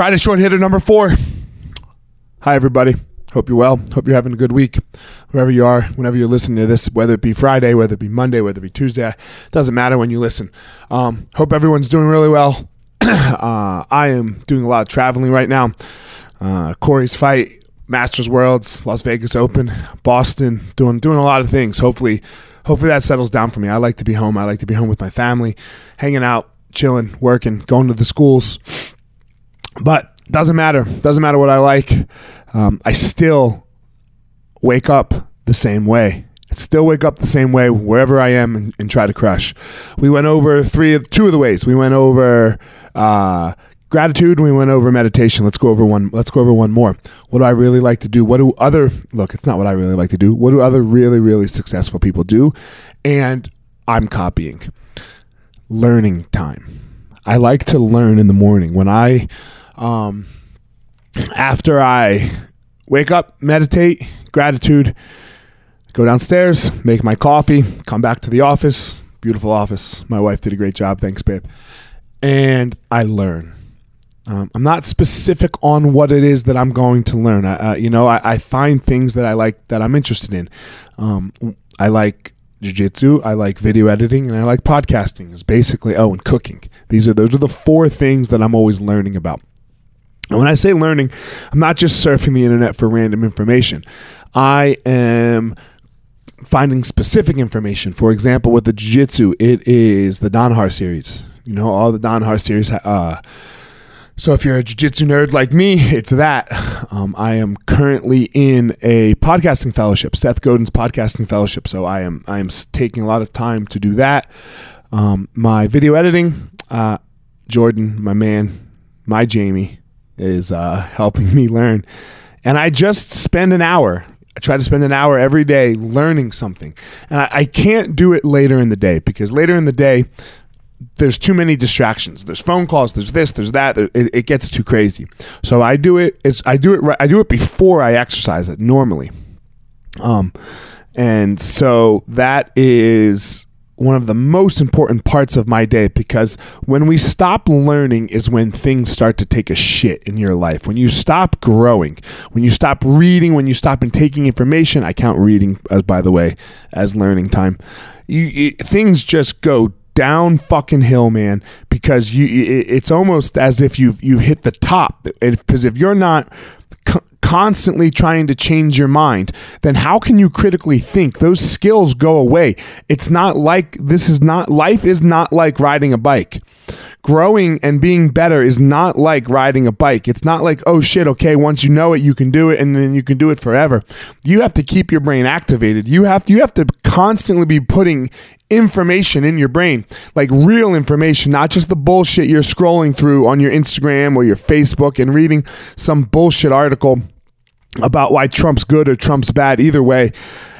Friday short hitter number four. Hi, everybody. Hope you're well. Hope you're having a good week. Wherever you are, whenever you're listening to this, whether it be Friday, whether it be Monday, whether it be Tuesday, It doesn't matter when you listen. Um, hope everyone's doing really well. uh, I am doing a lot of traveling right now. Uh, Corey's fight, Masters Worlds, Las Vegas Open, Boston, doing doing a lot of things. Hopefully, hopefully that settles down for me. I like to be home. I like to be home with my family, hanging out, chilling, working, going to the schools. But doesn't matter. Doesn't matter what I like. Um, I still wake up the same way. I still wake up the same way wherever I am and, and try to crush. We went over three of two of the ways. We went over uh, gratitude. We went over meditation. Let's go over one. Let's go over one more. What do I really like to do? What do other look? It's not what I really like to do. What do other really really successful people do? And I'm copying. Learning time. I like to learn in the morning when I um, after I wake up, meditate, gratitude, go downstairs, make my coffee, come back to the office. Beautiful office. My wife did a great job. Thanks, babe. And I learn. Um, I'm not specific on what it is that I'm going to learn. I, uh, you know, I, I, find things that I like that I'm interested in. Um, I like jiu-jitsu i like video editing and i like podcasting is basically oh and cooking these are those are the four things that i'm always learning about and when I say learning, I'm not just surfing the internet for random information. I am finding specific information. For example, with the Jiu Jitsu, it is the Danaher series. You know, all the Danaher series. Uh, so if you're a jiu-jitsu nerd like me, it's that. Um, I am currently in a podcasting fellowship, Seth Godin's podcasting fellowship. So I am I am taking a lot of time to do that. Um, my video editing, uh, Jordan, my man, my Jamie, is uh, helping me learn. And I just spend an hour. I try to spend an hour every day learning something. And I, I can't do it later in the day because later in the day, there's too many distractions. There's phone calls. There's this. There's that. It, it gets too crazy. So I do it. Is I do it. I do it before I exercise it normally. Um, and so that is one of the most important parts of my day because when we stop learning is when things start to take a shit in your life. When you stop growing, when you stop reading, when you stop and taking information, I count reading as by the way as learning time. You, things just go down fucking hill, man, because you it's almost as if you've you hit the top. Because if you're not constantly trying to change your mind, then how can you critically think? Those skills go away. It's not like this is not life is not like riding a bike. Growing and being better is not like riding a bike. It's not like, oh shit, okay, once you know it, you can do it and then you can do it forever. You have to keep your brain activated. You have to, you have to constantly be putting information in your brain, like real information, not just the bullshit you're scrolling through on your Instagram or your Facebook and reading some bullshit article about why Trump's good or Trump's bad. Either way,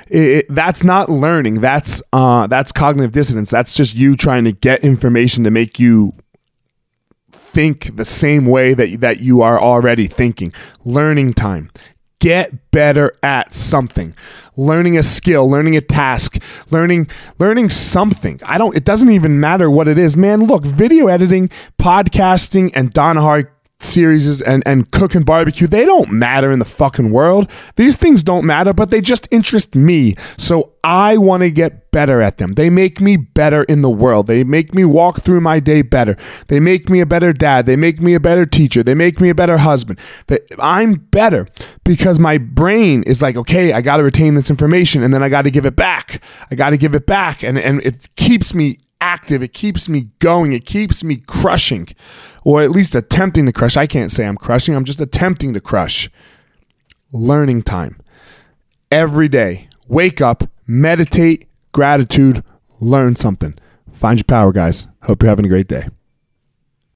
it, it, that's not learning. That's uh, that's cognitive dissonance. That's just you trying to get information to make you think the same way that that you are already thinking. Learning time. Get better at something. Learning a skill, learning a task, learning learning something. I don't it doesn't even matter what it is. Man, look, video editing, podcasting and Danaher series and, and cook and barbecue, they don't matter in the fucking world. These things don't matter, but they just interest me. So I want to get better at them. They make me better in the world. They make me walk through my day better. They make me a better dad. They make me a better teacher. They make me a better husband. That I'm better because my brain is like, okay, I got to retain this information and then I got to give it back. I got to give it back. And, and it keeps me active. It keeps me going. It keeps me crushing, or at least attempting to crush. I can't say I'm crushing, I'm just attempting to crush. Learning time. Every day, wake up, meditate, gratitude, learn something. Find your power, guys. Hope you're having a great day.